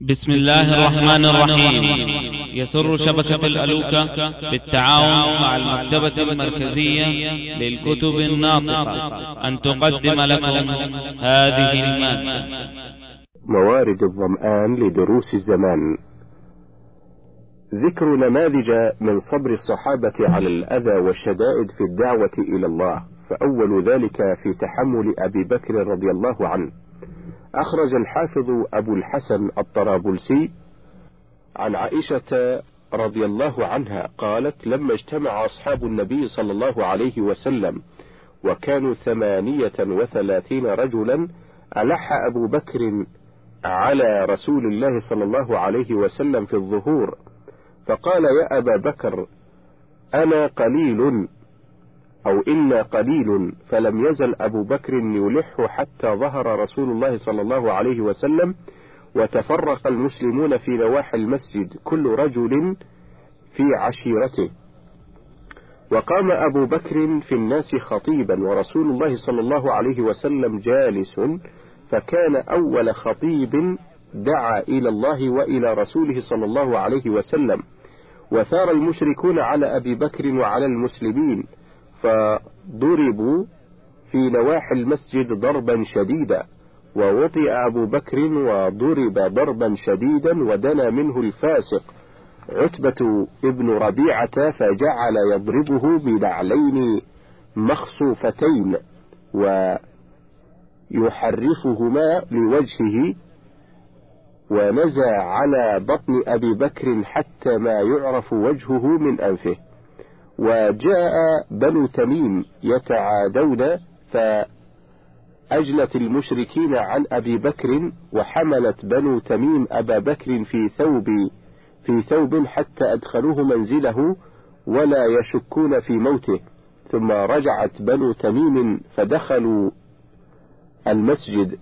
بسم الله الرحمن الرحيم. يسر شبكة الألوكة بالتعاون مع المكتبة المركزية للكتب الناطقة. أن تقدم لكم هذه المادة. موارد الظمآن لدروس الزمان. ذكر نماذج من صبر الصحابة على الأذى والشدائد في الدعوة إلى الله فأول ذلك في تحمل أبي بكر رضي الله عنه. أخرج الحافظ أبو الحسن الطرابلسي عن عائشة رضي الله عنها قالت لما اجتمع أصحاب النبي صلى الله عليه وسلم وكانوا ثمانية وثلاثين رجلا ألح أبو بكر على رسول الله صلى الله عليه وسلم في الظهور فقال يا أبا بكر أنا قليل أو إنا قليل فلم يزل أبو بكر يلح حتى ظهر رسول الله صلى الله عليه وسلم وتفرق المسلمون في نواحي المسجد كل رجل في عشيرته. وقام أبو بكر في الناس خطيبا ورسول الله صلى الله عليه وسلم جالس فكان أول خطيب دعا إلى الله وإلى رسوله صلى الله عليه وسلم. وثار المشركون على أبي بكر وعلى المسلمين. فضربوا في نواحي المسجد ضربا شديدا ووطئ أبو بكر وضرب ضربا شديدا ودنا منه الفاسق. عتبة ابن ربيعة فجعل يضربه بنعلين مخصوفتين ويحرفهما لوجهه ونزى على بطن أبي بكر حتى ما يعرف وجهه من أنفه. وجاء بنو تميم يتعادون فأجلت المشركين عن أبي بكر وحملت بنو تميم أبا بكر في ثوب في ثوب حتى أدخلوه منزله ولا يشكون في موته. ثم رجعت بنو تميم فدخلوا المسجد.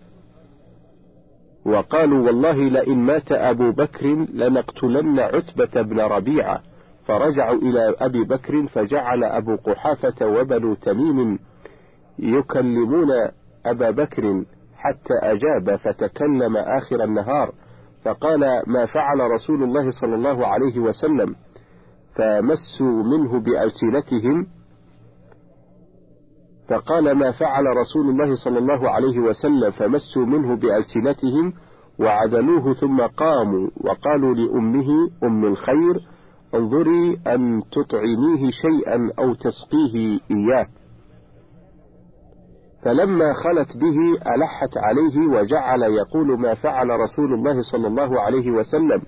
وقالوا والله لئن مات أبو بكر لنقتلن عتبة بن ربيعة. فرجعوا إلى أبي بكر فجعل أبو قحافة وبنو تميم يكلمون أبا بكر حتى أجاب فتكلم آخر النهار فقال ما فعل رسول الله صلى الله عليه وسلم؟ فمسوا منه بألسنتهم. فقال ما فعل رسول الله صلى الله عليه وسلم؟ فمسوا منه بألسنتهم وعدلوه ثم قاموا وقالوا لأمه أم الخير؟ انظري أن تطعميه شيئا أو تسقيه إياه. فلما خلت به ألحت عليه وجعل يقول ما فعل رسول الله صلى الله عليه وسلم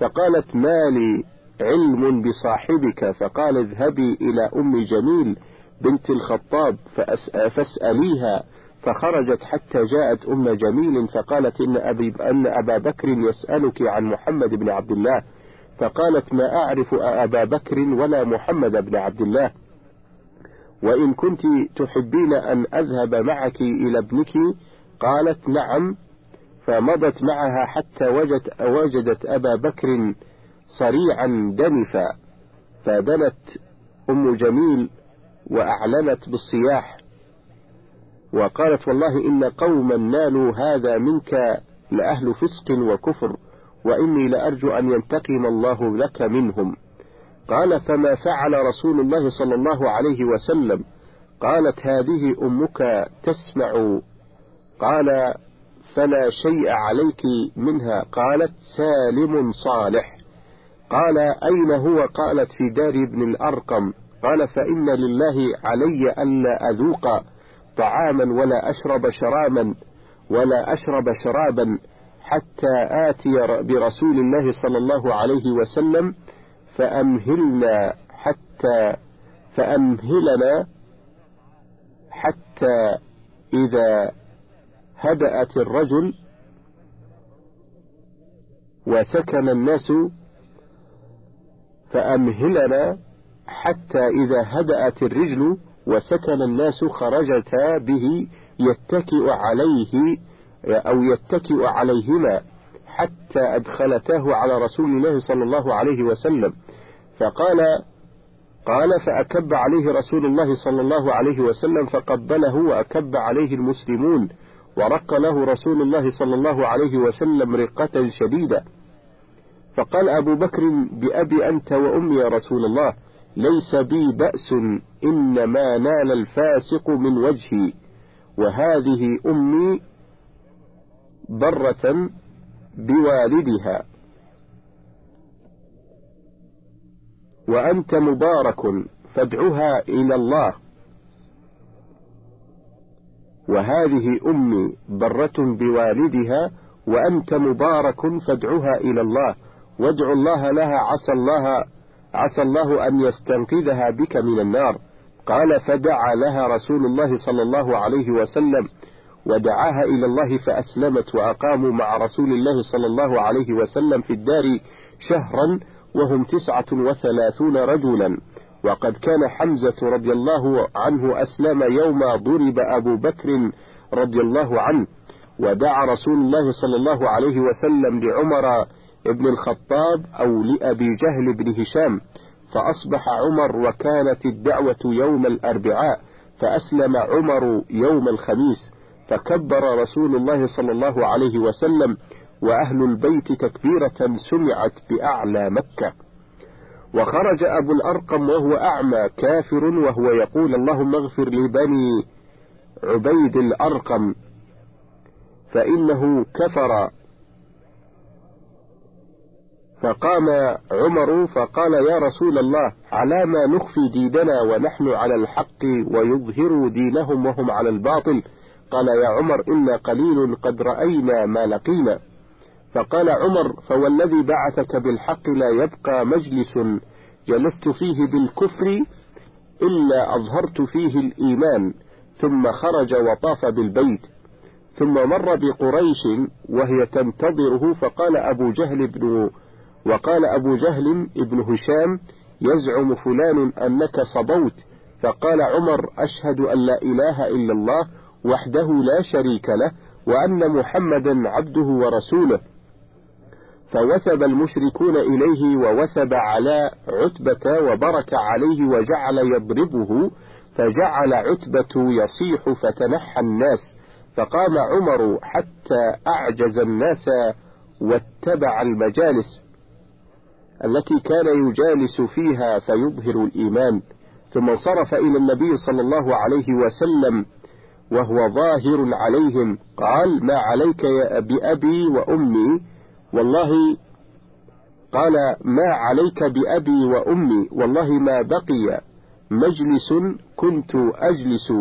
فقالت ما لي علم بصاحبك؟ فقال اذهبي إلى أم جميل بنت الخطاب فاسأليها. فخرجت حتى جاءت أم جميل فقالت إن, أبي أن أبا بكر يسألك عن محمد بن عبد الله. فقالت ما أعرف أبا بكر ولا محمد بن عبد الله. وإن كنت تحبين أن أذهب معك إلى ابنك؟ قالت نعم. فمضت معها حتى وجدت, وجدت أبا بكر صريعا دنفا. فدنت أم جميل وأعلنت بالصياح. وقالت والله إن قوما نالوا هذا منك لأهل فسق وكفر. وإني لأرجو أن ينتقم الله لك منهم. قال فما فعل رسول الله صلى الله عليه وسلم؟ قالت هذه أمك تسمع. قال فلا شيء عليك منها. قالت سالم صالح. قال أين هو؟ قالت في دار ابن الأرقم. قال فإن لله علي ألا أذوق طعاما ولا أشرب شرابا ولا أشرب شرابا حتى آتي برسول الله صلى الله عليه وسلم فأمهلنا حتى فأمهلنا حتى إذا هدأت الرجل وسكن الناس فأمهلنا حتى إذا هدأت الرجل وسكن الناس خرجتا به يتكئ عليه أو يتكئ عليهما حتى أدخلتاه على رسول الله صلى الله عليه وسلم. فقال قال فأكب عليه رسول الله صلى الله عليه وسلم فقبله وأكب عليه المسلمون ورق له رسول الله صلى الله عليه وسلم رقة شديدة. فقال أبو بكر بأبي أنت وأمي يا رسول الله ليس بي بأس إنما نال الفاسق من وجهي وهذه أمي برة بوالدها. وأنت مبارك فادعها إلى الله. وهذه أمي برة بوالدها وأنت مبارك فادعها إلى الله. وادع الله لها عسى الله عسى الله أن يستنقذها بك من النار. قال فدعا لها رسول الله صلى الله عليه وسلم. ودعاها إلى الله فأسلمت وأقاموا مع رسول الله صلى الله عليه وسلم في الدار شهرا وهم تسعة وثلاثون رجلا. وقد كان حمزة رضي الله عنه أسلم يوم ضرب أبو بكر رضي الله عنه. ودعا رسول الله صلى الله عليه وسلم لعمر ابن الخطاب أو لأبي جهل بن هشام. فأصبح عمر وكانت الدعوة يوم الأربعاء. فأسلم عمر يوم الخميس. فكبر رسول الله صلى الله عليه وسلم وأهل البيت تكبيرة سمعت بأعلى مكة. وخرج أبو الأرقم وهو أعمى كافر وهو يقول اللهم اغفر لبني عبيد الأرقم فإنه كفر. فقام عمر فقال يا رسول الله على ما نخفي ديننا ونحن على الحق ويظهر دينهم وهم على الباطل؟ قال يا عمر إنا قليل قد رأينا ما لقينا. فقال عمر فوالذي بعثك بالحق لا يبقى مجلس جلست فيه بالكفر إلا أظهرت فيه الإيمان ثم خرج وطاف بالبيت ثم مر بقريش وهي تنتظره. فقال أبو جهل بن وقال أبو جهل ابن هشام يزعم فلان أنك صبوت. فقال عمر أشهد أن لا إله إلا الله وحده لا شريك له وأن محمدا عبده ورسوله. فوثب المشركون إليه ووثب على عتبة وبرك عليه وجعل يضربه فجعل عتبة يصيح فتنحى الناس. فقام عمر حتى أعجز الناس واتبع المجالس التي كان يجالس فيها فيظهر الإيمان. ثم انصرف إلى النبي صلى الله عليه وسلم وهو ظاهر عليهم. قال ما عليك يا بأبي وأمي؟ والله قال ما عليك بأبي وأمي؟ والله ما بقي مجلس كنت أجلس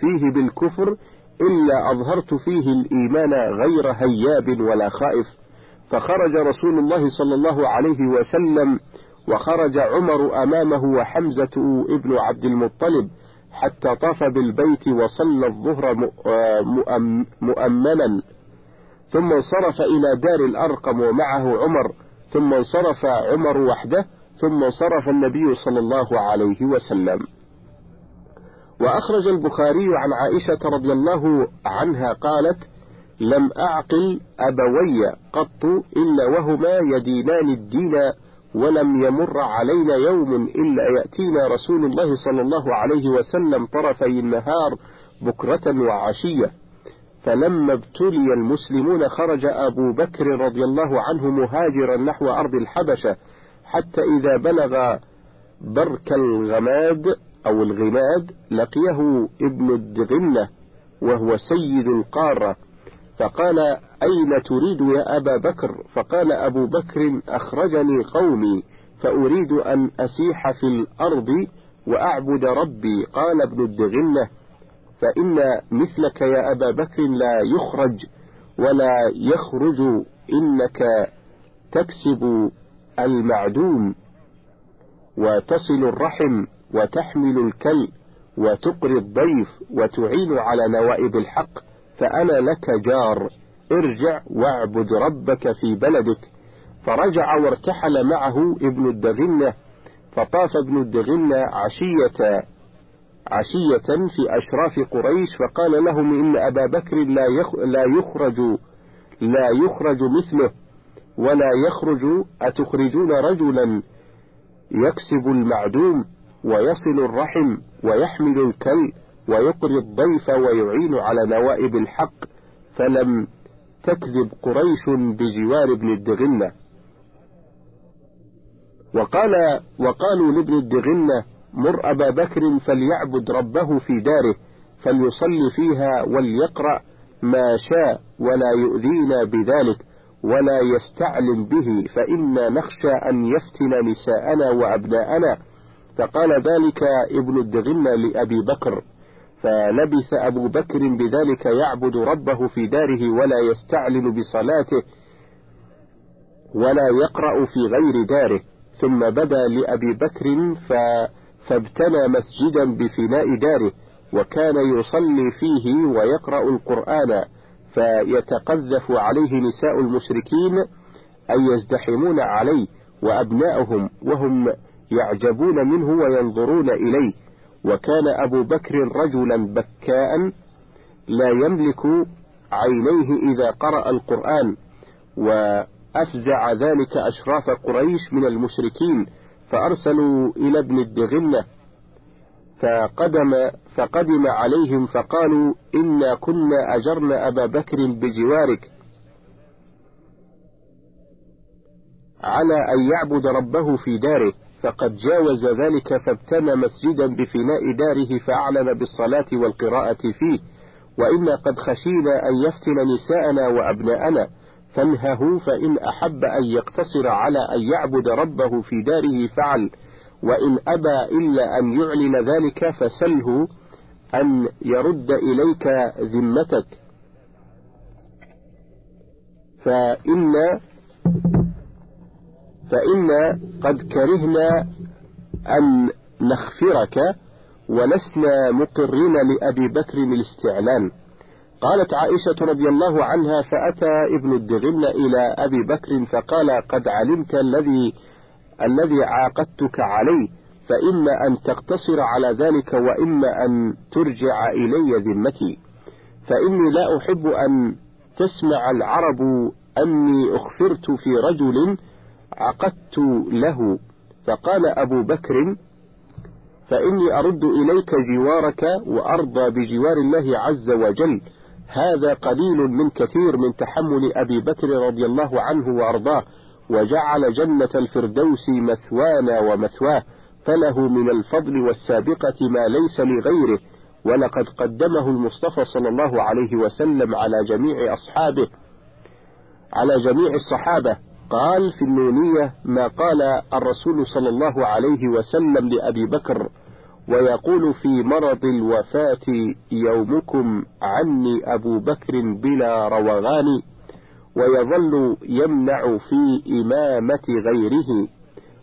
فيه بالكفر إلا أظهرت فيه الإيمان غير هياب ولا خائف. فخرج رسول الله صلى الله عليه وسلم وخرج عمر أمامه وحمزة ابن عبد المطلب. حتى طاف بالبيت وصلى الظهر مؤمنا ثم انصرف إلى دار الأرقم ومعه عمر. ثم انصرف عمر وحده. ثم انصرف النبي صلى الله عليه وسلم. وأخرج البخاري عن عائشة رضي الله عنها قالت لم أعقل أبوي قط إلا وهما يدينان الدين ولم يمر علينا يوم إلا يأتينا رسول الله صلى الله عليه وسلم طرفي النهار بكرة وعشية. فلما ابتلي المسلمون خرج أبو بكر رضي الله عنه مهاجرا نحو أرض الحبشة حتى إذا بلغ برك الغماد أو الغماد لقيه ابن الدغنة وهو سيد القارة. فقال أين تريد يا أبا بكر؟ فقال أبو بكر أخرجني قومي فأريد أن أسيح في الأرض وأعبد ربي. قال ابن الدغنة فإن مثلك يا أبا بكر لا يخرج ولا يخرج إنك تكسب المعدوم وتصل الرحم وتحمل الكل وتقري الضيف وتعين على نوائب الحق. فأنا لك جار ارجع واعبد ربك في بلدك. فرجع وارتحل معه ابن الدغنة فطاف ابن الدغنة عشية عشية في أشراف قريش فقال لهم إن أبا بكر لا لا يخرج لا يخرج مثله ولا يخرج أتخرجون رجلا؟ يكسب المعدوم ويصل الرحم ويحمل الكل ويقري الضيف ويعين على نوائب الحق فلم تكذب قريش بجوار ابن الدغنة. وقال وقالوا لابن الدغنة مر أبا بكر فليعبد ربه في داره فليصلي فيها وليقرأ ما شاء ولا يؤذينا بذلك ولا يستعلم به فإنا نخشى أن يفتن نساءنا وأبناءنا. فقال ذلك ابن الدغنة لأبي بكر. فلبث أبو بكر بذلك يعبد ربه في داره ولا يستعلن بصلاته ولا يقرأ في غير داره. ثم بدا لأبي بكر فابتنى مسجدا بفناء داره وكان يصلي فيه ويقرأ القرآن. فيتقذف عليه نساء المشركين أن يزدحمون عليه وأبناؤهم وهم يعجبون منه وينظرون إليه. وكان أبو بكر رجلا بكاء لا يملك عينيه إذا قرأ القرآن وأفزع ذلك أشراف قريش من المشركين فأرسلوا إلى ابن الدغنة فقدم فقدم عليهم فقالوا إنا كنا أجرنا أبا بكر بجوارك على أن يعبد ربه في داره. فقد جاوز ذلك فابتنى مسجدا بفناء داره فأعلن بالصلاة والقراءة فيه وإنا قد خشينا أن يفتن نساءنا وأبناءنا فانهه فإن أحب أن يقتصر على أن يعبد ربه في داره فعل وإن أبى إلا أن يعلن ذلك فسله أن يرد إليك ذمتك. فإن فإن قد كرهنا أن نخفرك ولسنا مقرين لأبي بكر الاستعلان قالت عائشة رضي الله عنها فأتى ابن الدغن إلى أبي بكر فقال قد علمت الذي الذي عاقدتك عليه فإما أن تقتصر على ذلك وإما أن ترجع إلي ذمتي. فإني لا أحب أن تسمع العرب أني أخفرت في رجل عقدت له فقال أبو بكر فإني أرد إليك جوارك وأرضى بجوار الله عز وجل. هذا قليل من كثير من تحمل أبي بكر رضي الله عنه وأرضاه وجعل جنة الفردوس مثوانا ومثواه فله من الفضل والسابقة ما ليس لغيره. ولقد قدمه المصطفى صلى الله عليه وسلم على جميع أصحابه على جميع الصحابة. قال في النونية ما قال الرسول صلى الله عليه وسلم لأبي بكر ويقول في مرض الوفاة يومكم عني أبو بكر بلا روغان ويظل يمنع في إمامة غيره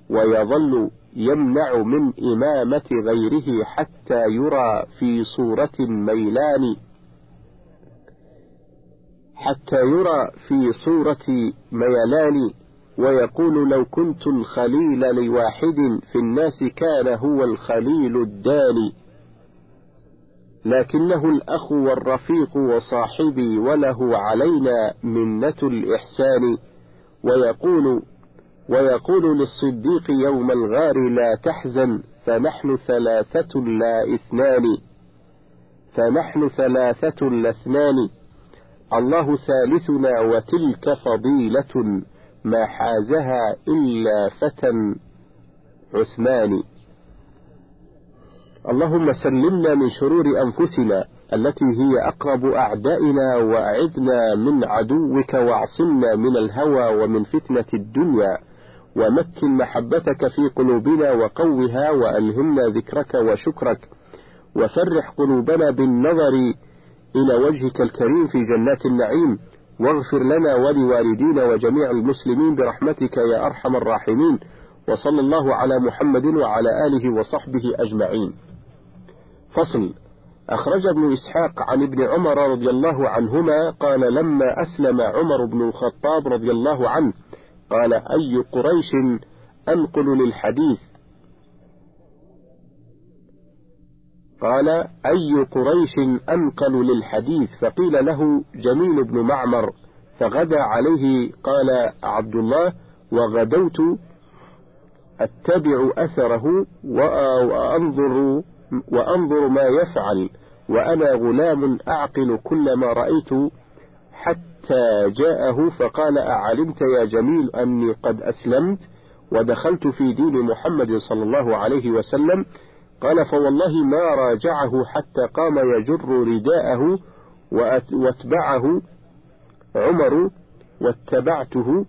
ويظل يمنع من إمامة غيره حتى يرى في صورة ميلان. حتى يرى في صورة ميلان ويقول لو كنت الخليل لواحد في الناس كان هو الخليل الداني. لكنه الأخ والرفيق وصاحبي وله علينا منة الإحسان. ويقول ويقول للصديق يوم الغار لا تحزن فنحن ثلاثة لا اثنان. فنحن ثلاثة لا اثنان. الله ثالثنا وتلك فضيلة ما حازها إلا فتى عثمان. اللهم سلمنا من شرور أنفسنا التي هي أقرب أعدائنا وأعذنا من عدوك وأعصمنا من الهوى ومن فتنة الدنيا ومكن محبتك في قلوبنا وقوها وألهمنا ذكرك وشكرك وفرح قلوبنا بالنظر إلى وجهك الكريم في جنات النعيم واغفر لنا ولوالدينا وجميع المسلمين برحمتك يا أرحم الراحمين وصلى الله على محمد وعلى آله وصحبه أجمعين. فصل أخرج ابن إسحاق عن ابن عمر رضي الله عنهما قال لما أسلم عمر بن الخطاب رضي الله عنه قال أي قريش أنقل للحديث؟ قال أي قريش أنقل للحديث؟ فقيل له جميل بن معمر. فغدا عليه قال عبد الله وغدوت أتبع أثره وأنظر وأنظر ما يفعل وأنا غلام أعقل كل ما رأيت حتى جاءه فقال أعلمت يا جميل أني قد أسلمت ودخلت في دين محمد صلى الله عليه وسلم قال فوالله ما راجعه حتى قام يجر رداءه واتبعه عمر واتبعته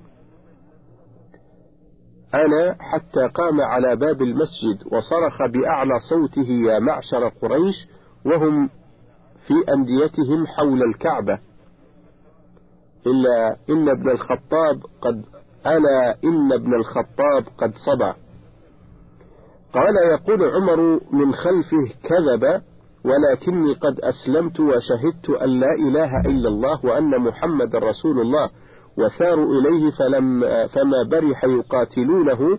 أنا حتى قام على باب المسجد وصرخ بأعلى صوته يا معشر قريش وهم في أنديتهم حول الكعبة. إلا إن ابن الخطاب قد ألا إن ابن الخطاب قد صبى قال يقول عمر من خلفه كذب ولكني قد أسلمت وشهدت أن لا إله إلا الله وأن محمد رسول الله وثاروا إليه فلم فما برح يقاتلونه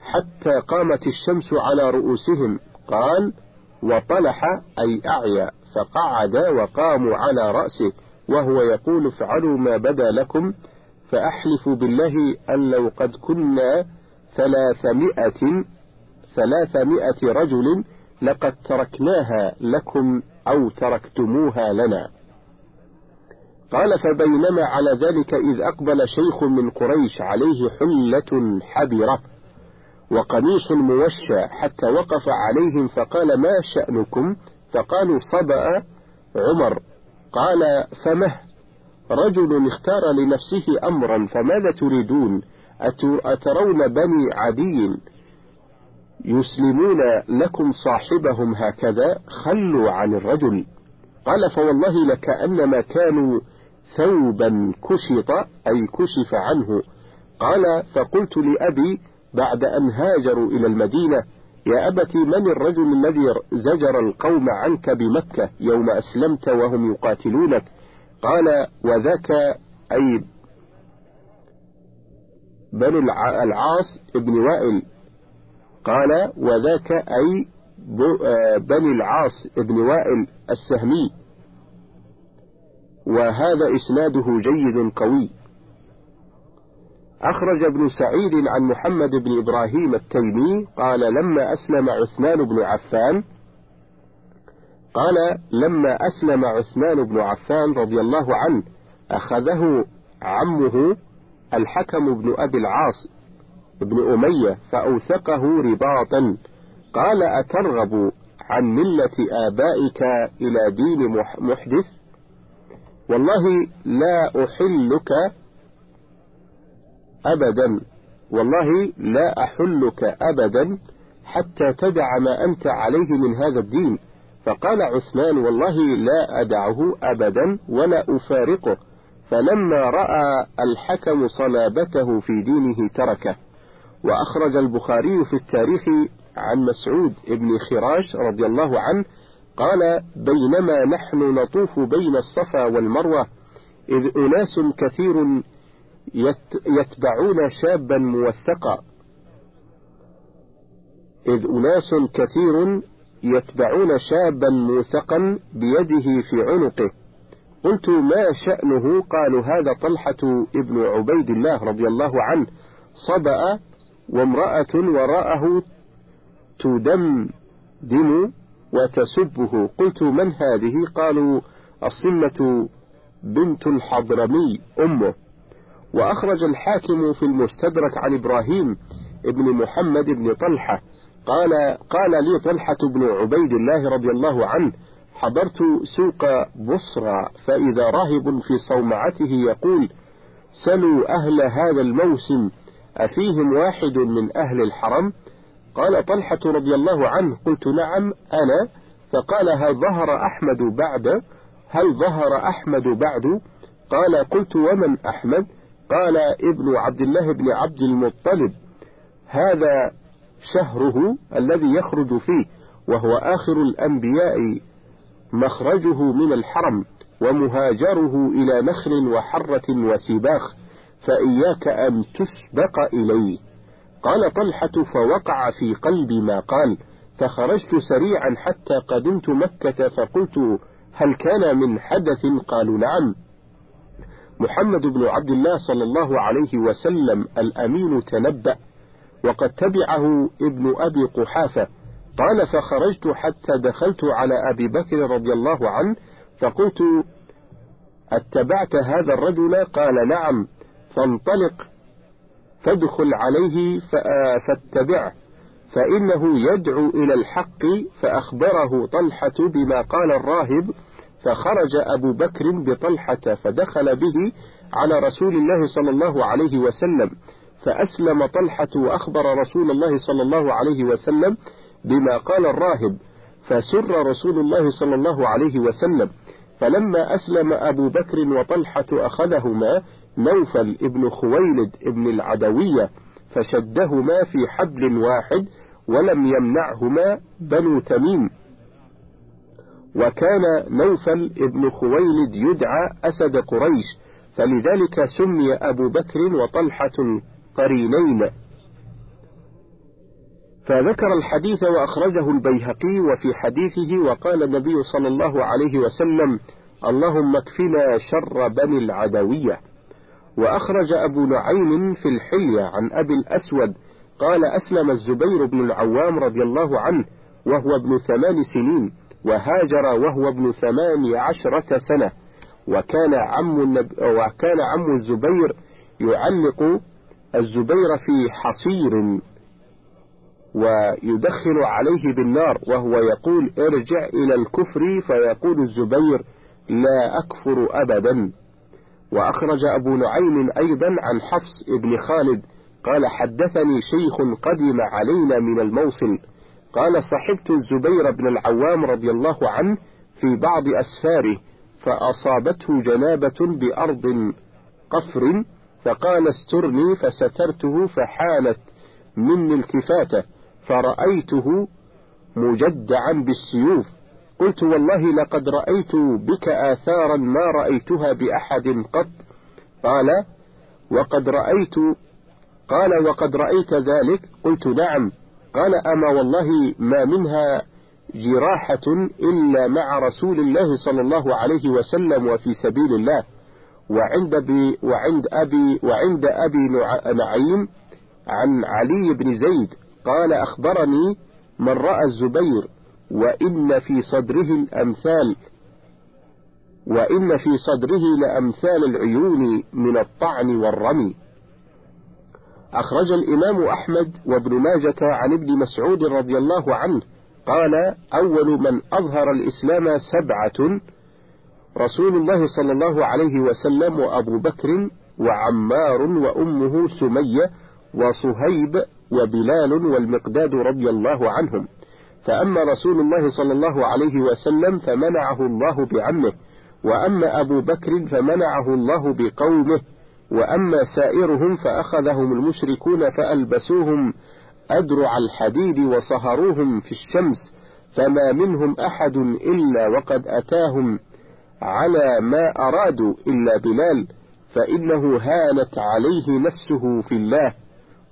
حتى قامت الشمس على رؤوسهم. قال وطلح أي أعيا فقعد وقاموا على رأسه وهو يقول افعلوا ما بدا لكم فأحلف بالله أن لو قد كنا ثلاثمائة ثلاثمائة رجل لقد تركناها لكم أو تركتموها لنا. قال فبينما على ذلك إذ أقبل شيخ من قريش عليه حلة حبرة وقميص موشى حتى وقف عليهم فقال ما شأنكم؟ فقالوا صبأ عمر. قال فمه. رجل اختار لنفسه أمرا فماذا تريدون؟ أترون بني عدي؟ يسلمون لكم صاحبهم هكذا خلوا عن الرجل. قال فوالله لكأنما كانوا ثوبا كشط أي كشف عنه. قال فقلت لأبي بعد أن هاجروا إلى المدينة يا أبت من الرجل الذي زجر القوم عنك بمكة يوم أسلمت وهم يقاتلونك؟ قال وذاك أي بنو العاص ابن وائل. قال وذاك أي آه، بني العاص ابن وائل السهمي. وهذا إسناده جيد قوي. أخرج ابن سعيد عن محمد بن إبراهيم التيمي قال لما أسلم عثمان بن عفان قال لما أسلم عثمان بن عفان رضي الله عنه أخذه عمه الحكم بن أبي العاص بن أمية فأوثقه رباطا. قال أترغب عن ملة آبائك إلى دين محدث؟ والله لا أحلك أبدا. والله لا أحلك أبدا حتى تدع ما أنت عليه من هذا الدين. فقال عثمان والله لا أدعه أبدا ولا أفارقه. فلما رأى الحكم صلابته في دينه تركه. وأخرج البخاري في التاريخ عن مسعود بن خراش رضي الله عنه قال بينما نحن نطوف بين الصفا والمروة إذ أناس كثير يتبعون شابا موثقا. إذ أناس كثير يتبعون شابا موثقا بيده في عنقه. قلت ما شأنه؟ قالوا هذا طلحة ابن عبيد الله رضي الله عنه صبأ وامرأة وراءه تدمدم وتسبه. قلت من هذه؟ قالوا الصمة بنت الحضرمي أمه. وأخرج الحاكم في المستدرك عن إبراهيم ابن محمد بن طلحة. قال قال لي طلحة بن عبيد الله رضي الله عنه حضرت سوق بصرى فإذا راهب في صومعته يقول سلوا أهل هذا الموسم أفيهم واحد من أهل الحرم؟ قال طلحة رضي الله عنه قلت نعم أنا. فقال هل ظهر أحمد بعد؟ هل ظهر أحمد بعد؟ قال قلت ومن أحمد؟ قال ابن عبد الله بن عبد المطلب. هذا شهره الذي يخرج فيه وهو آخر الأنبياء مخرجه من الحرم ومهاجره إلى نخل وحرة وسباخ. فإياك أن تسبق إليه. قال طلحة فوقع في قلبي ما قال فخرجت سريعا حتى قدمت مكة فقلت هل كان من حدث؟ قالوا نعم. محمد بن عبد الله صلى الله عليه وسلم الأمين تنبأ وقد تبعه ابن أبي قحافة. قال فخرجت حتى دخلت على أبي بكر رضي الله عنه فقلت أتبعت هذا الرجل؟ قال نعم. فانطلق فادخل عليه فاتبعه فإنه يدعو إلى الحق فأخبره طلحة بما قال الراهب فخرج أبو بكر بطلحة فدخل به على رسول الله صلى الله عليه وسلم فأسلم طلحة وأخبر رسول الله صلى الله عليه وسلم بما قال الراهب فسر رسول الله صلى الله عليه وسلم فلما أسلم أبو بكر وطلحة أخذهما نوفل ابن خويلد ابن العدوية فشدهما في حبل واحد ولم يمنعهما بنو تميم. وكان نوفل ابن خويلد يدعى أسد قريش فلذلك سمي أبو بكر وطلحة قرينين. فذكر الحديث وأخرجه البيهقي وفي حديثه وقال النبي صلى الله عليه وسلم اللهم اكفنا شر بني العدوية. وأخرج أبو نعيم في الحلية عن أبي الأسود قال أسلم الزبير بن العوام رضي الله عنه وهو ابن ثمان سنين وهاجر وهو ابن ثمان عشرة سنة وكان عم, النب... وكان عم الزبير يعلق الزبير في حصير ويدخل عليه بالنار وهو يقول ارجع إلى الكفر فيقول الزبير لا أكفر أبدا. وأخرج أبو نعيم أيضا عن حفص ابن خالد قال حدثني شيخ قدم علينا من الموصل قال صحبت الزبير بن العوام رضي الله عنه في بعض أسفاره فأصابته جنابة بأرض قفر فقال استرني فسترته فحالت مني التفاتة فرأيته مجدعا بالسيوف قلت والله لقد رأيت بك آثارا ما رأيتها بأحد قط. قال وقد رأيت قال وقد رأيت ذلك. قلت نعم. قال أما والله ما منها جراحة إلا مع رسول الله صلى الله عليه وسلم وفي سبيل الله. وعند بي وعند أبي وعند أبي نعيم عن علي بن زيد. قال أخبرني من رأى الزبير. وإن في صدره الأمثال وإن في صدره لأمثال العيون من الطعن والرمي. أخرج الإمام أحمد وابن ماجة عن ابن مسعود رضي الله عنه قال أول من أظهر الإسلام سبعة رسول الله صلى الله عليه وسلم وأبو بكر وعمار وأمه سمية وصهيب وبلال والمقداد رضي الله عنهم. فأما رسول الله صلى الله عليه وسلم فمنعه الله بعمه وأما أبو بكر فمنعه الله بقومه وأما سائرهم فأخذهم المشركون فألبسوهم أدرع الحديد وصهروهم في الشمس فما منهم أحد إلا وقد أتاهم على ما أرادوا إلا بلال فإنه هانت عليه نفسه في الله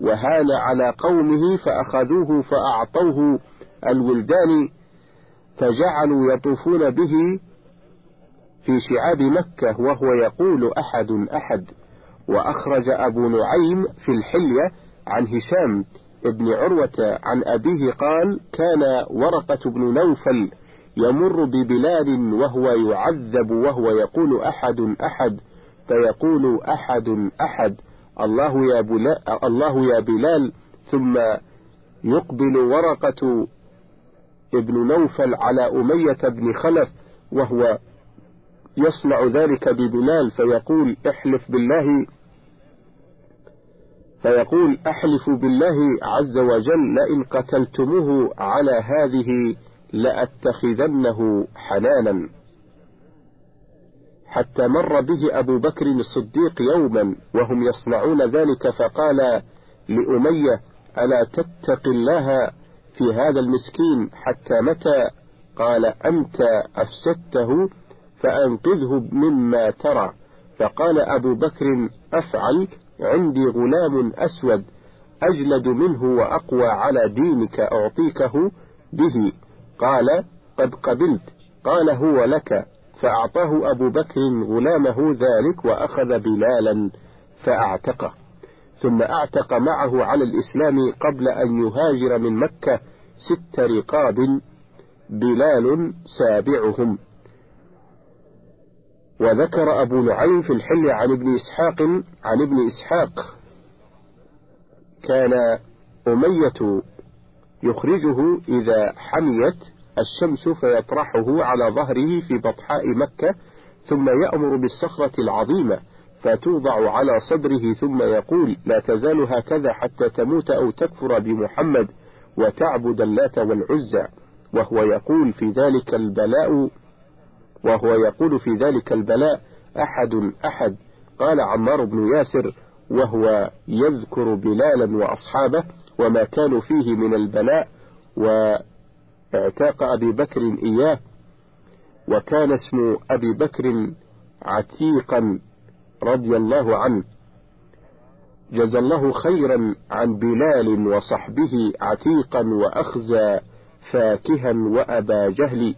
وهان على قومه فأخذوه فأعطوه الولدان فجعلوا يطوفون به في شعاب مكة وهو يقول أحد أحد. وأخرج أبو نعيم في الحلية عن هشام ابن عروة عن أبيه قال كان ورقة بن نوفل يمر ببلال وهو يعذب وهو يقول أحد أحد فيقول أحد أحد الله يا, بلا الله يا بلال ثم يقبل ورقة ابن نوفل على أمية بن خلف وهو يصنع ذلك ببلال فيقول احلف بالله فيقول احلف بالله عز وجل لئن قتلتموه على هذه لأتخذنه حنانا. حتى مر به أبو بكر الصديق يوما وهم يصنعون ذلك فقال لأمية ألا تتق الله في هذا المسكين حتى متى؟ قال أنت أفسدته فأنقذه مما ترى. فقال أبو بكر أفعل عندي غلام أسود أجلد منه وأقوى على دينك أعطيكه به. قال قد قبلت. قال هو لك. فأعطاه أبو بكر غلامه ذلك وأخذ بلالا فأعتقه. ثم أعتق معه على الإسلام قبل أن يهاجر من مكة ست رقاب بلال سابعهم. وذكر أبو نعيم في الحل عن ابن إسحاق عن ابن إسحاق. كان أمية يخرجه إذا حميت الشمس فيطرحه على ظهره في بطحاء مكة ثم يأمر بالصخرة العظيمة فتوضع على صدره ثم يقول لا تزال هكذا حتى تموت أو تكفر بمحمد. وتعبد اللات والعزى وهو يقول في ذلك البلاء وهو يقول في ذلك البلاء أحد أحد. قال عمار بن ياسر وهو يذكر بلالا وأصحابه وما كانوا فيه من البلاء واعتاق أبي بكر إياه وكان اسم أبي بكر عتيقا رضي الله عنه. جزى الله خيرا عن بلال وصحبه عتيقا وأخزى فاكها وأبا جهل.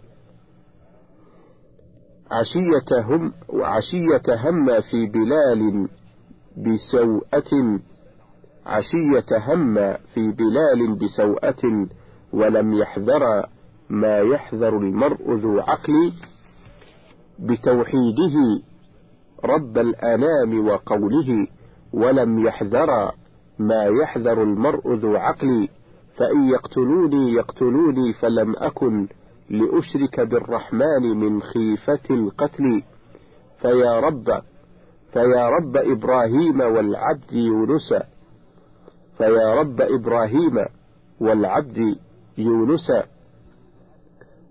عشية هم وعشية هم في بلال بسوءة عشية هم في بلال بسوءة ولم يحذر ما يحذر المرء ذو عقل بتوحيده رب الأنام وقوله. ولم يحذر ما يحذر المرء ذو عقل فإن يقتلوني يقتلوني فلم أكن لأشرك بالرحمن من خيفة القتل. فيا رب فيا رب إبراهيم والعبد يونس فيا رب إبراهيم والعبد يونس.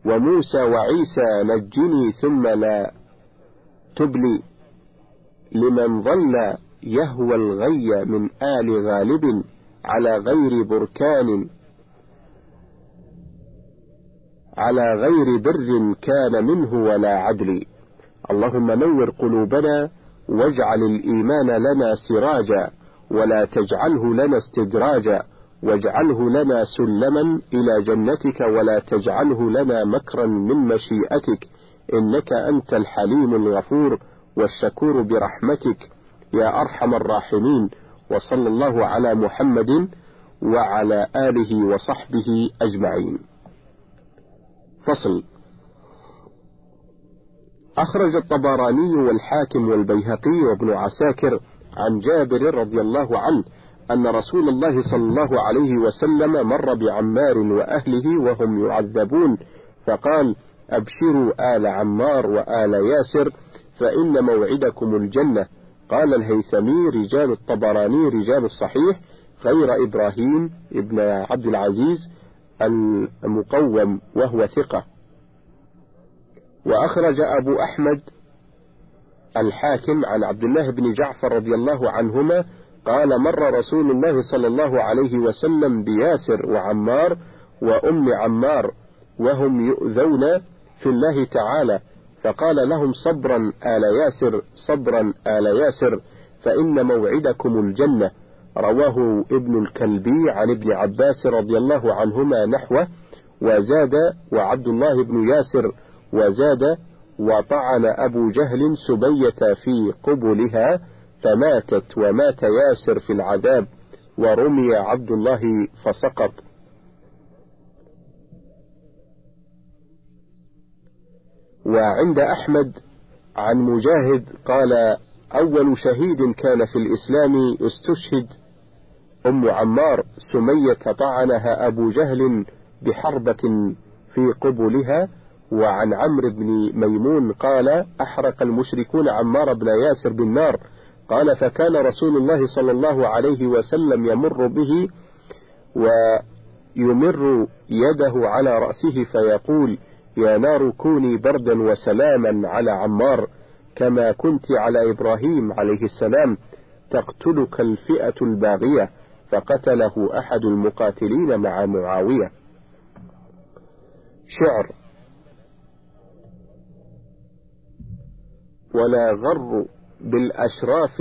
وموسى وعيسى نجني ثم لا تبلي لمن ظل يهوى الغي من آل غالب على غير بركان. على غير بر كان منه ولا عدل. اللهم نور قلوبنا واجعل الإيمان لنا سراجا ولا تجعله لنا استدراجا. واجعله لنا سلما إلى جنتك ولا تجعله لنا مكرا من مشيئتك. إنك أنت الحليم الغفور والشكور برحمتك. يا أرحم الراحمين وصلى الله على محمد وعلى آله وصحبه أجمعين. فصل. أخرج الطبراني والحاكم والبيهقي وابن عساكر عن جابر رضي الله عنه أن رسول الله صلى الله عليه وسلم مر بعمار وأهله وهم يعذبون فقال أبشروا آل عمار وآل ياسر فإن موعدكم الجنة. قال الهيثمي رجال الطبراني رجال الصحيح غير إبراهيم ابن عبد العزيز المقوم وهو ثقة. وأخرج أبو أحمد الحاكم عن عبد الله بن جعفر رضي الله عنهما قال مر رسول الله صلى الله عليه وسلم بياسر وعمار وأم عمار وهم يؤذون في الله تعالى فقال لهم صبرا آل ياسر صبرا آل ياسر فإن موعدكم الجنة. رواه ابن الكلبي عن ابن عباس رضي الله عنهما نحوه وزاد وعبد الله بن ياسر وزاد وطعن أبو جهل سبية في قبلها فماتت ومات ياسر في العذاب ورمي عبد الله فسقط. وعند أحمد عن مجاهد قال أول شهيد كان في الإسلام استشهد أم عمار سمية طعنها أبو جهل بحربة في قبلها وعن عمرو بن ميمون قال أحرق المشركون عمار بن ياسر بالنار. قال فكان رسول الله صلى الله عليه وسلم يمر به ويمر يده على رأسه فيقول يا نار كوني بردا وسلاما على عمار كما كنت على إبراهيم عليه السلام تقتلك الفئة الباغية فقتله أحد المقاتلين مع معاوية. شعر. ولا غر بالأشراف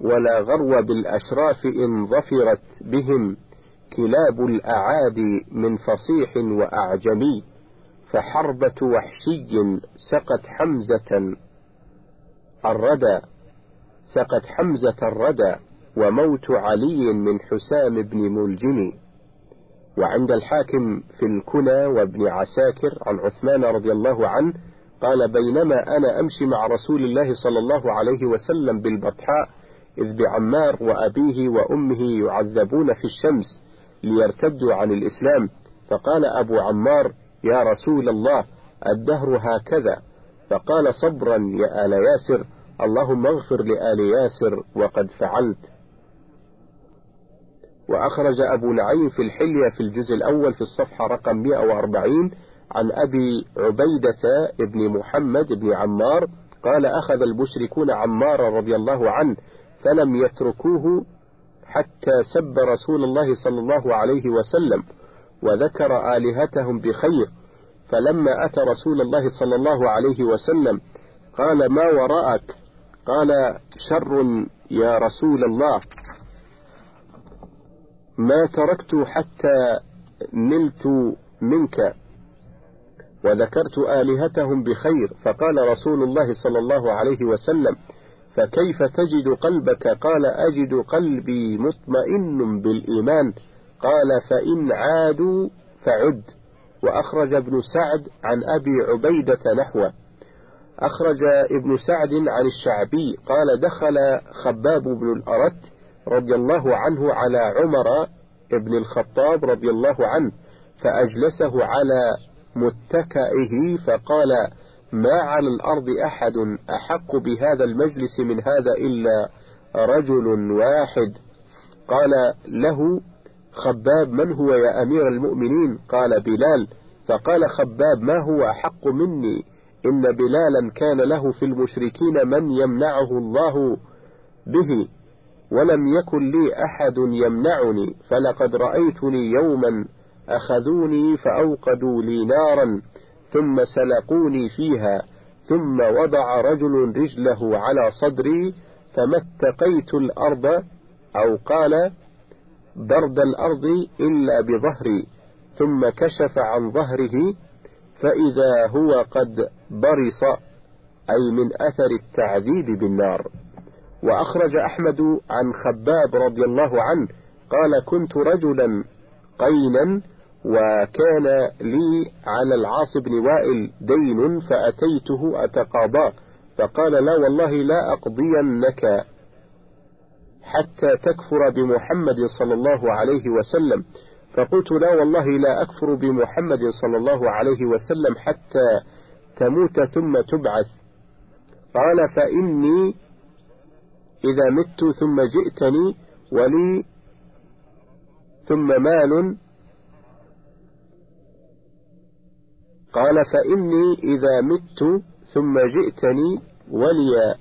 ولا غرو بالأشراف إن ظفرت بهم كلاب الأعادي من فصيح وأعجمي. فحربة وحشي سقت حمزة الردى سقت حمزة الردى وموت علي من حسام بن ملجم. وعند الحاكم في الكنى وابن عساكر عن عثمان رضي الله عنه قال بينما أنا أمشي مع رسول الله صلى الله عليه وسلم بالبطحاء إذ بعمار وأبيه وأمه يعذبون في الشمس ليرتدوا عن الإسلام فقال أبو عمار يا رسول الله الدهر هكذا. فقال صبرا يا آل ياسر اللهم اغفر لآل ياسر وقد فعلت. وأخرج أبو نعيم في الحلية في الجزء الأول في الصفحة رقم 140 عن أبي عبيدة بن محمد بن عمار قال أخذ المشركون عمار رضي الله عنه فلم يتركوه حتى سب رسول الله صلى الله عليه وسلم. وذكر آلهتهم بخير. فلما أتى رسول الله صلى الله عليه وسلم قال ما وراءك؟ قال شر يا رسول الله. ما تركت حتى نلت منك. وذكرت آلهتهم بخير. فقال رسول الله صلى الله عليه وسلم فكيف تجد قلبك؟ قال أجد قلبي مطمئن بالإيمان. قال فإن عادوا فعد. وأخرج ابن سعد عن أبي عبيدة نحوه. أخرج ابن سعد عن الشعبي قال دخل خباب بن الأرت رضي الله عنه على عمر بن الخطاب رضي الله عنه فأجلسه على متكئه فقال ما على الأرض أحد أحق بهذا المجلس من هذا إلا رجل واحد؟ قال له خباب من هو يا أمير المؤمنين؟ قال بلال. فقال خباب ما هو أحق مني؟ إن بلالا كان له في المشركين من يمنعه الله به ولم يكن لي أحد يمنعني فلقد رأيتني يوما أخذوني فأوقدوا لي نارا ثم سلقوني فيها ثم وضع رجل رجله على صدري فما اتقيت الأرض أو قال برد الأرض إلا بظهري ثم كشف عن ظهره فإذا هو قد برص أي من أثر التعذيب بالنار. وأخرج أحمد عن خباب رضي الله عنه قال كنت رجلا قينا وكان لي على العاص بن وائل دين فأتيته أتقاضاه فقال لا والله لا أقضينك حتى تكفر بمحمد صلى الله عليه وسلم. فقلت لا والله لا أكفر بمحمد صلى الله عليه وسلم حتى تموت ثم تبعث. قال فإني إذا مت ثم جئتني ولي ثم مال. قال فإني إذا مت ثم جئتني ولي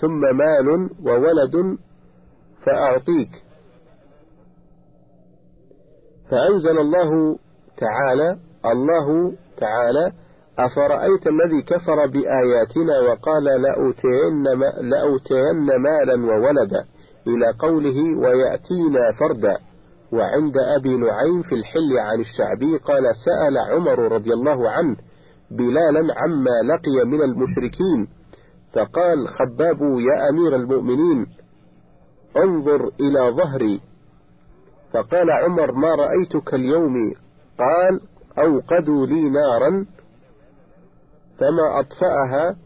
ثم مال وولد فأعطيك. فأنزل الله تعالى الله تعالى أفرأيت الذي كفر بآياتنا وقال لأوتين, لأوتين مالا وولدا إلى قوله ويأتينا فردا. وعند أبي نعيم في الحل عن الشعبي قال سأل عمر رضي الله عنه بلالا عما لقي من المشركين فقال خباب يا أمير المؤمنين انظر إلى ظهري. فقال عمر ما رأيتك اليوم؟ قال أوقدوا لي نارا فما أطفأها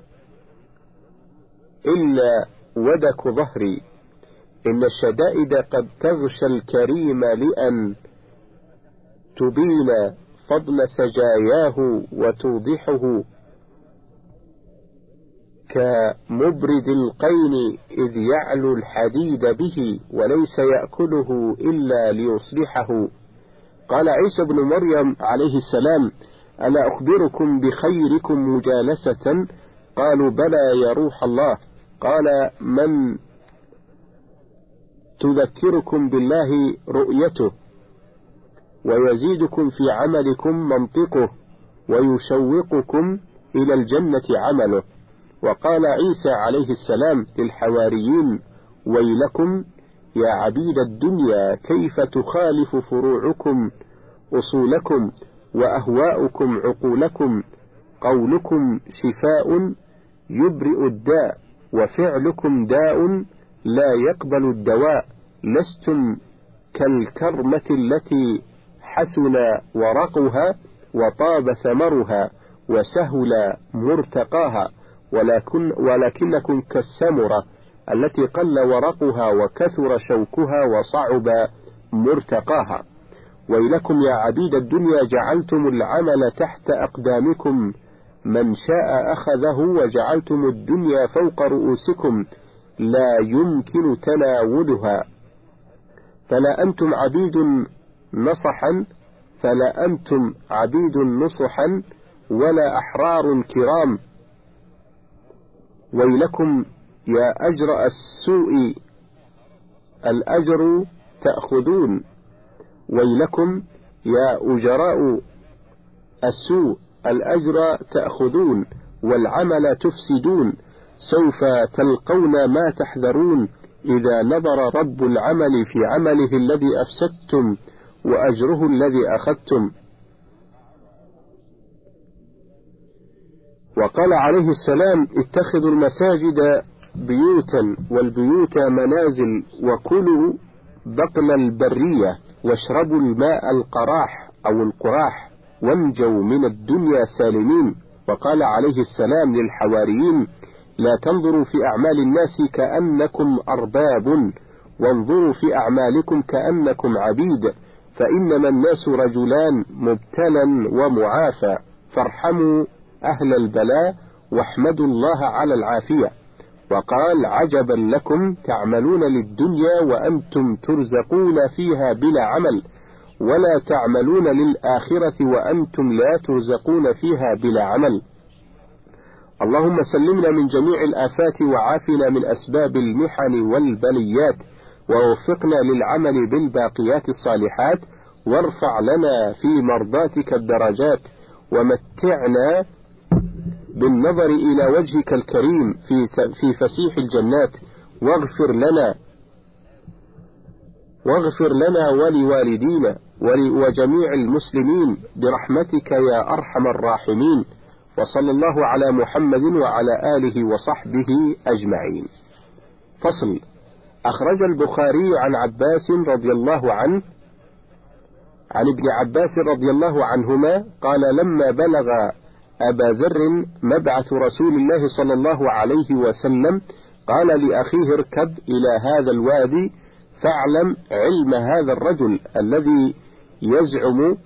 إلا ودك ظهري. إن الشدائد قد تغشى الكريم لأن تبين فضل سجاياه وتوضحه. كمبرد القين إذ يعلو الحديد به وليس يأكله إلا ليصلحه قال عيسى بن مريم عليه السلام ألا أخبركم بخيركم مجالسة؟ قالوا بلى يا روح الله. قال من تذكركم بالله رؤيته؟ ويزيدكم في عملكم منطقه ويشوقكم إلى الجنة عمله. وقال عيسى عليه السلام للحواريين ويلكم يا عبيد الدنيا كيف تخالف فروعكم أصولكم وأهواؤكم عقولكم قولكم شفاء يبرئ الداء وفعلكم داء لا يقبل الدواء لستم كالكرمة التي حسن ورقها وطاب ثمرها وسهل مرتقاها. ولكن ولكنكم كالسمرة التي قل ورقها وكثر شوكها وصعب مرتقاها. ويلكم يا عبيد الدنيا جعلتم العمل تحت أقدامكم. من شاء أخذه وجعلتم الدنيا فوق رؤوسكم. لا يمكن تناولها. فلا أنتم عبيد نصحا فلا أنتم عبيد نصحا ولا أحرار كرام. ويلكم يا أجرأ السوء الأجر تأخذون. ويلكم يا أجراء السوء الأجر تأخذون. والعمل تفسدون. سوف تلقون ما تحذرون. إذا نظر رب العمل في عمله الذي أفسدتم وأجره الذي أخذتم. وقال عليه السلام اتخذوا المساجد بيوتا والبيوت منازل وكلوا بطن البرية واشربوا الماء القراح أو القراح وانجوا من الدنيا سالمين. وقال عليه السلام للحواريين لا تنظروا في أعمال الناس كأنكم أرباب. وانظروا في أعمالكم كأنكم عبيد. فإنما الناس رجلان مبتلا ومعافى. فارحموا أهل البلاء واحمدوا الله على العافية. وقال عجبا لكم تعملون للدنيا وأنتم ترزقون فيها بلا عمل ولا تعملون للآخرة وأنتم لا ترزقون فيها بلا عمل. اللهم سلمنا من جميع الآفات وعافنا من أسباب المحن والبليات ووفقنا للعمل بالباقيات الصالحات وارفع لنا في مرضاتك الدرجات ومتعنا بالنظر إلى وجهك الكريم في في فسيح الجنات واغفر لنا واغفر لنا ولوالدينا وجميع المسلمين برحمتك يا أرحم الراحمين وصلى الله على محمد وعلى آله وصحبه أجمعين. فصل أخرج البخاري عن عباس رضي الله عنه عن ابن عباس رضي الله عنهما قال لما بلغ أبا ذر مبعث رسول الله صلى الله عليه وسلم قال لأخيه اركب إلى هذا الوادي فاعلم علم هذا الرجل الذي يزعم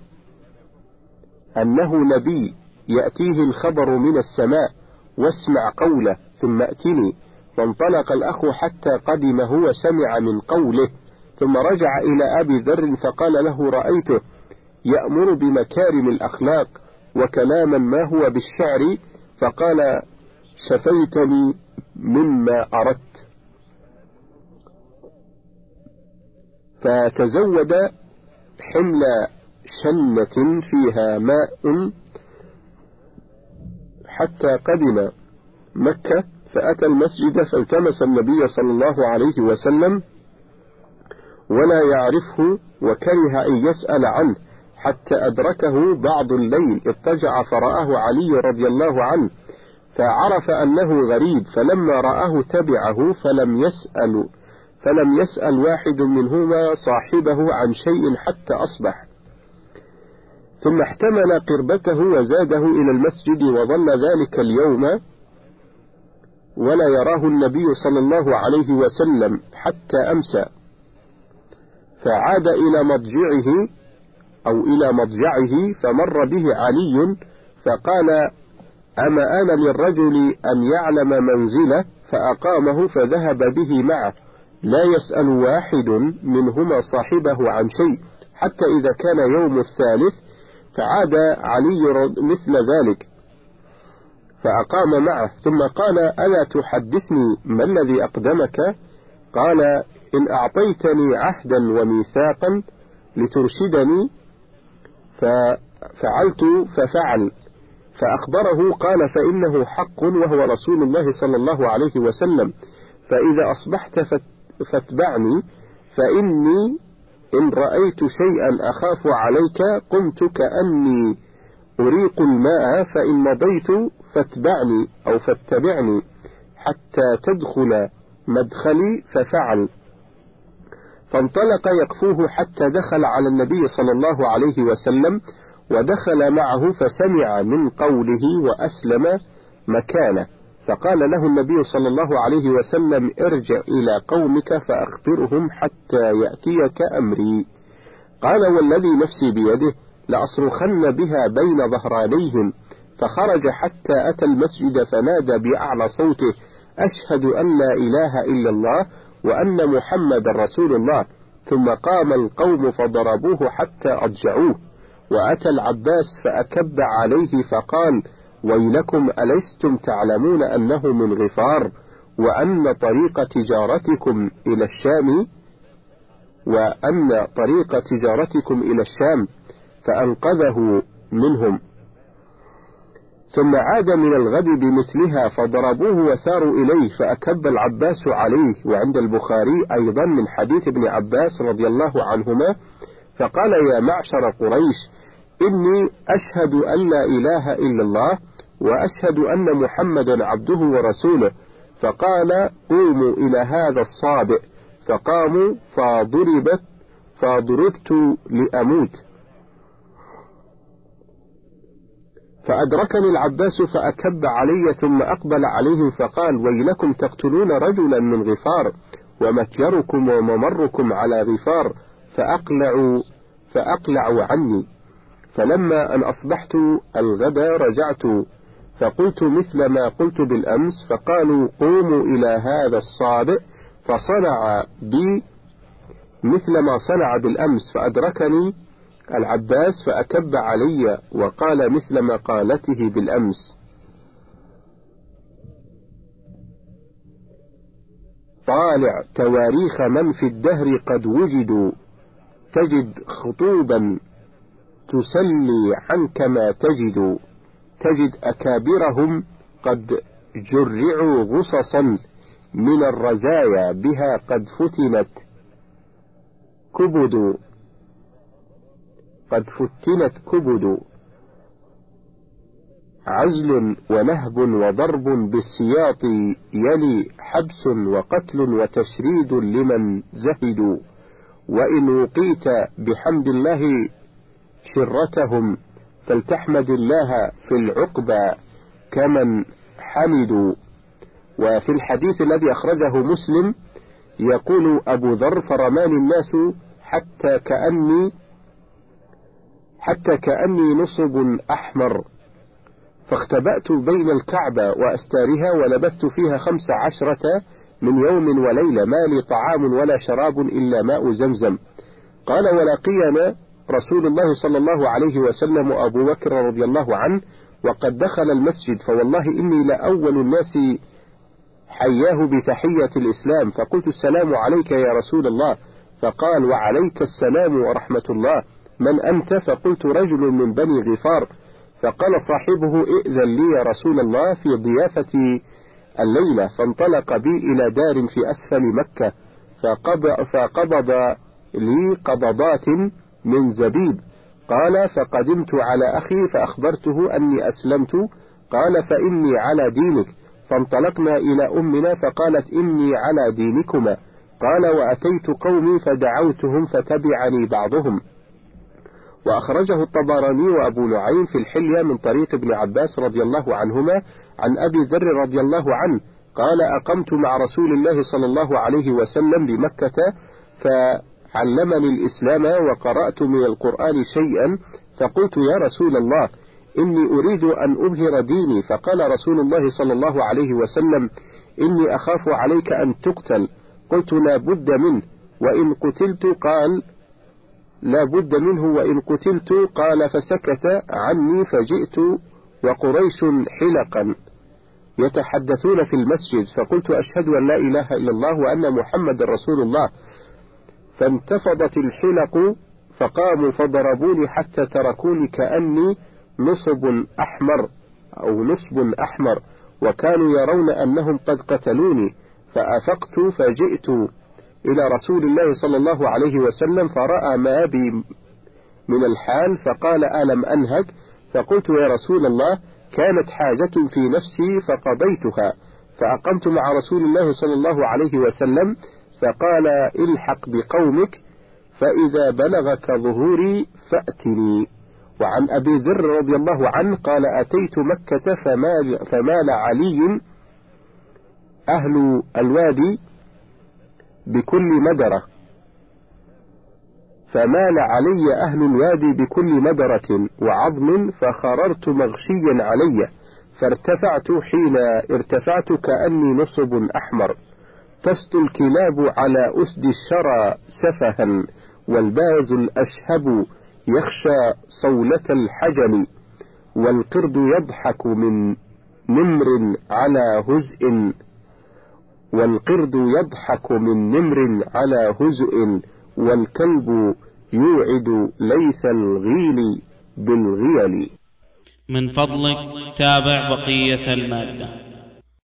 أنه نبي يأتيه الخبر من السماء واسمع قوله ثم ائتني فانطلق الأخ حتى قدم هو سمع من قوله ثم رجع إلى أبي ذر فقال له رأيته يأمر بمكارم الأخلاق وكلاما ما هو بالشعر فقال شفيتني مما أردت. فتزود حمل شنة فيها ماء حتى قدم مكة فأتى المسجد فالتمس النبي صلى الله عليه وسلم ولا يعرفه وكره أن يسأل عنه. حتى أدركه بعض الليل اضطجع فرآه علي رضي الله عنه فعرف أنه غريب فلما رآه تبعه فلم يسأل فلم يسأل واحد منهما صاحبه عن شيء حتى أصبح. ثم احتمل قربته وزاده إلى المسجد وظل ذلك اليوم ولا يراه النبي صلى الله عليه وسلم حتى أمسى. فعاد إلى مضجعه أو إلى مضجعه فمر به علي فقال أما أنا للرجل أن يعلم منزله فأقامه فذهب به معه. لا يسأل واحد منهما صاحبه عن شيء حتى إذا كان يوم الثالث فعاد علي مثل ذلك فأقام معه. ثم قال ألا تحدثني ما الذي أقدمك؟ قال إن أعطيتني عهدا وميثاقا لترشدني ففعلت ففعل. فأخبره قال فإنه حق وهو رسول الله صلى الله عليه وسلم. فإذا أصبحت فاتبعني فإني إن رأيت شيئا أخاف عليك قمت كأني أريق الماء فإن مضيت فاتبعني أو فاتبعني حتى تدخل مدخلي ففعل. فانطلق يقفوه حتى دخل على النبي صلى الله عليه وسلم ودخل معه فسمع من قوله وأسلم مكانه. فقال له النبي صلى الله عليه وسلم ارجع إلى قومك فأخبرهم حتى يأتيك أمري. قال والذي نفسي بيده لأصرخن بها بين ظهرانيهم فخرج حتى أتى المسجد فنادى بأعلى صوته أشهد أن لا إله إلا الله وأن محمد رسول الله ثم قام القوم فضربوه حتى أضجعوه. وأتى العباس فأكب عليه فقال ويلكم ألستم تعلمون أنه من غفار؟ وأن طريق تجارتكم إلى الشام؟ وأن طريق تجارتكم إلى الشام؟ فأنقذه منهم. ثم عاد من الغد بمثلها فضربوه وثاروا إليه فأكب العباس عليه. وعند البخاري أيضا من حديث ابن عباس رضي الله عنهما فقال يا معشر قريش إني أشهد أن لا إله إلا الله وأشهد أن محمدا عبده ورسوله. فقال قوموا إلى هذا الصابئ. فقاموا فضربت فضربت لأموت. فأدركني العباس فأكب علي ثم أقبل عليهم فقال ويلكم تقتلون رجلا من غفار ومتجركم وممركم على غفار فأقلعوا فأقلعوا عني. فلما أن أصبحت الغدا رجعت فقلت مثل ما قلت بالأمس فقالوا قوموا إلى هذا الصابئ فصنع بي مثل ما صنع بالأمس فأدركني العباس فأكب علي وقال مثل ما قالته بالأمس. طالع تواريخ من في الدهر قد وجدوا تجد خطوبا تسلي عنك ما تجد تجد أكابرهم قد جرعوا غصصا من الرزايا بها قد فتنت. كبد قد فتنت كبد عزل ونهب وضرب بالسياط يلي حبس وقتل وتشريد لمن زهدوا وإن وقيت بحمد الله شرتهم فلتحمد الله في العقبى كمن حمدوا. وفي الحديث الذي أخرجه مسلم يقول أبو ذر فرماني الناس حتى كأني حتى كأني نصب أحمر. فاختبأت بين الكعبة وأستارها ولبثت فيها خمس عشرة من يوم وليلة. ما لي طعام ولا شراب إلا ماء زمزم. قال ولقينا رسول الله صلى الله عليه وسلم أبو بكر رضي الله عنه وقد دخل المسجد. فوالله إني لأول الناس حياه بتحية الإسلام. فقلت السلام عليك يا رسول الله. فقال وعليك السلام ورحمة الله. من أنت؟ فقلت رجل من بني غفار. فقال صاحبه ائذن لي يا رسول الله في ضيافتي الليلة. فانطلق بي إلى دار في أسفل مكة. فقبض, فقبض لي قبضات من زبيب. قال فقدمت على أخي فأخبرته أني أسلمت. قال فإني على دينك. فانطلقنا إلى أمنا فقالت إني على دينكما. قال وأتيت قومي فدعوتهم فتبعني بعضهم. وأخرجه الطبراني وأبو نعيم في الحلية من طريق ابن عباس رضي الله عنهما عن أبي ذر رضي الله عنه قال أقمت مع رسول الله صلى الله عليه وسلم بمكة فعلمني الإسلام وقرأت من القرآن شيئا فقلت يا رسول الله إني أريد أن أظهر ديني. فقال رسول الله صلى الله عليه وسلم إني أخاف عليك أن تقتل. قلت لا بد منه. وإن قتلت قال لا بد منه وإن قتلت قال فسكت عني فجئت وقريش حلقا. يتحدثون في المسجد فقلت أشهد أن لا إله إلا الله وأن محمد رسول الله. فانتفضت الحلق فقاموا فضربوني حتى تركوني كأني نصب أحمر أو نصب أحمر وكانوا يرون أنهم قد قتلوني فأفقت فجئت. إلى رسول الله صلى الله عليه وسلم فرأى ما بي من الحال فقال ألم أنهك؟ فقلت يا رسول الله كانت حاجة في نفسي فقضيتها. فأقمت مع رسول الله صلى الله عليه وسلم فقال الحق بقومك فإذا بلغك ظهوري فأتني. وعن أبي ذر رضي الله عنه قال أتيت مكة فمال, فمال علي أهل الوادي بكل مدرة فمال علي أهل الوادي بكل مدرة وعظم فخررت مغشيا علي فارتفعت حين ارتفعت كأني نصب أحمر. تست الكلاب على أسد الشرى سفها والباز الأشهب يخشى صولة الحجل والقرد يضحك من نمر على هزء والقرد يضحك من نمر على هزء والكلب يوعد ليث الغيل بالغيل. من فضلك تابع بقية المادة.